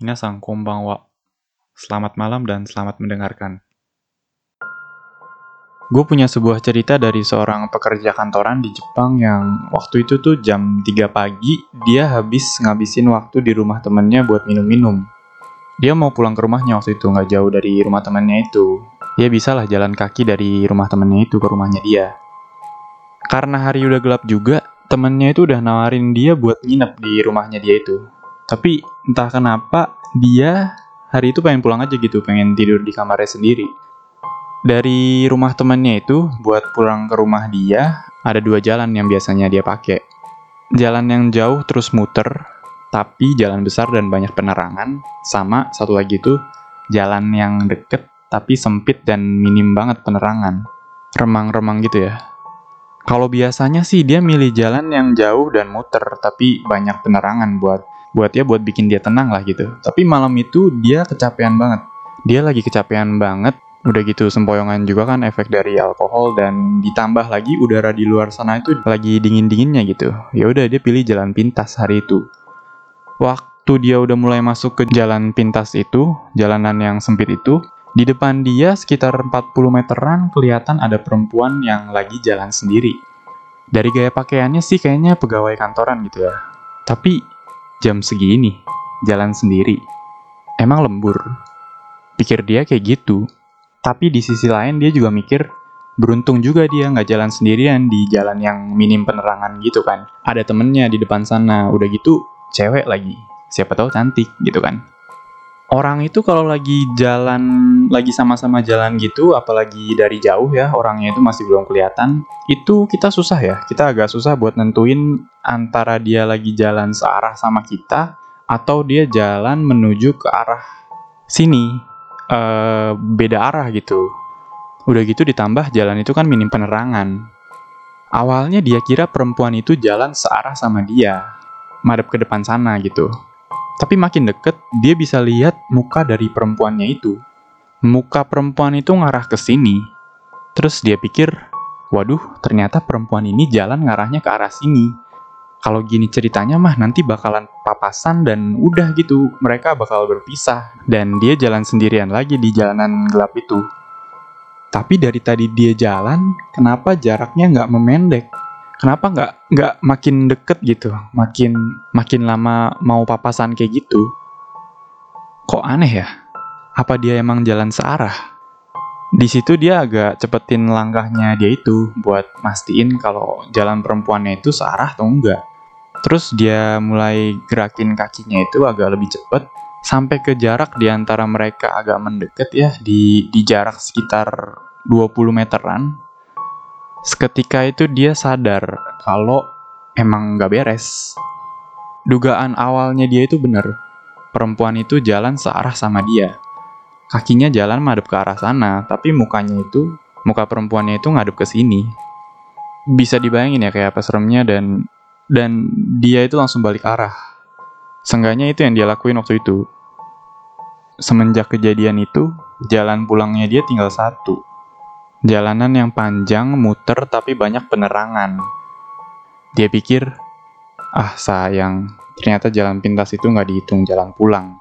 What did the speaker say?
Minasang konbanwa. Selamat malam dan selamat mendengarkan. Gue punya sebuah cerita dari seorang pekerja kantoran di Jepang yang waktu itu tuh jam 3 pagi dia habis ngabisin waktu di rumah temennya buat minum-minum. Dia mau pulang ke rumahnya waktu itu, nggak jauh dari rumah temennya itu. Dia bisa lah jalan kaki dari rumah temennya itu ke rumahnya dia. Karena hari udah gelap juga, temennya itu udah nawarin dia buat nginep di rumahnya dia itu. Tapi entah kenapa dia hari itu pengen pulang aja gitu, pengen tidur di kamarnya sendiri. Dari rumah temennya itu buat pulang ke rumah dia ada dua jalan yang biasanya dia pakai. Jalan yang jauh terus muter, tapi jalan besar dan banyak penerangan. Sama satu lagi tuh jalan yang deket tapi sempit dan minim banget penerangan. Remang-remang gitu ya. Kalau biasanya sih dia milih jalan yang jauh dan muter tapi banyak penerangan buat buat ya buat bikin dia tenang lah gitu. Tapi malam itu dia kecapean banget. Dia lagi kecapean banget. Udah gitu sempoyongan juga kan efek dari alkohol dan ditambah lagi udara di luar sana itu lagi dingin-dinginnya gitu. Ya udah dia pilih jalan pintas hari itu. Waktu dia udah mulai masuk ke jalan pintas itu, jalanan yang sempit itu, di depan dia sekitar 40 meteran kelihatan ada perempuan yang lagi jalan sendiri. Dari gaya pakaiannya sih kayaknya pegawai kantoran gitu ya. Tapi jam segini, jalan sendiri. Emang lembur. Pikir dia kayak gitu. Tapi di sisi lain dia juga mikir, beruntung juga dia nggak jalan sendirian di jalan yang minim penerangan gitu kan. Ada temennya di depan sana, udah gitu cewek lagi. Siapa tahu cantik gitu kan. Orang itu kalau lagi jalan, lagi sama-sama jalan gitu, apalagi dari jauh ya, orangnya itu masih belum kelihatan, itu kita susah ya. Kita agak susah buat nentuin antara dia lagi jalan searah sama kita, atau dia jalan menuju ke arah sini, uh, beda arah gitu. Udah gitu ditambah jalan itu kan minim penerangan. Awalnya dia kira perempuan itu jalan searah sama dia, madep ke depan sana gitu. Tapi makin deket, dia bisa lihat muka dari perempuannya itu. Muka perempuan itu ngarah ke sini. Terus dia pikir, waduh, ternyata perempuan ini jalan ngarahnya ke arah sini. Kalau gini ceritanya mah nanti bakalan papasan dan udah gitu, mereka bakal berpisah. Dan dia jalan sendirian lagi di jalanan gelap itu. Tapi dari tadi dia jalan, kenapa jaraknya nggak memendek? Kenapa nggak nggak makin deket gitu, makin makin lama mau papasan kayak gitu? Kok aneh ya? Apa dia emang jalan searah? Di situ dia agak cepetin langkahnya dia itu buat mastiin kalau jalan perempuannya itu searah atau enggak. Terus dia mulai gerakin kakinya itu agak lebih cepet sampai ke jarak di antara mereka agak mendekat ya di di jarak sekitar 20 meteran. Seketika itu dia sadar kalau emang nggak beres. Dugaan awalnya dia itu bener. Perempuan itu jalan searah sama dia. Kakinya jalan madep ke arah sana, tapi mukanya itu, muka perempuannya itu ngadep ke sini. Bisa dibayangin ya kayak apa seremnya dan dan dia itu langsung balik arah. Seenggaknya itu yang dia lakuin waktu itu. Semenjak kejadian itu, jalan pulangnya dia tinggal satu. Jalanan yang panjang, muter, tapi banyak penerangan. Dia pikir, ah sayang, ternyata jalan pintas itu nggak dihitung jalan pulang.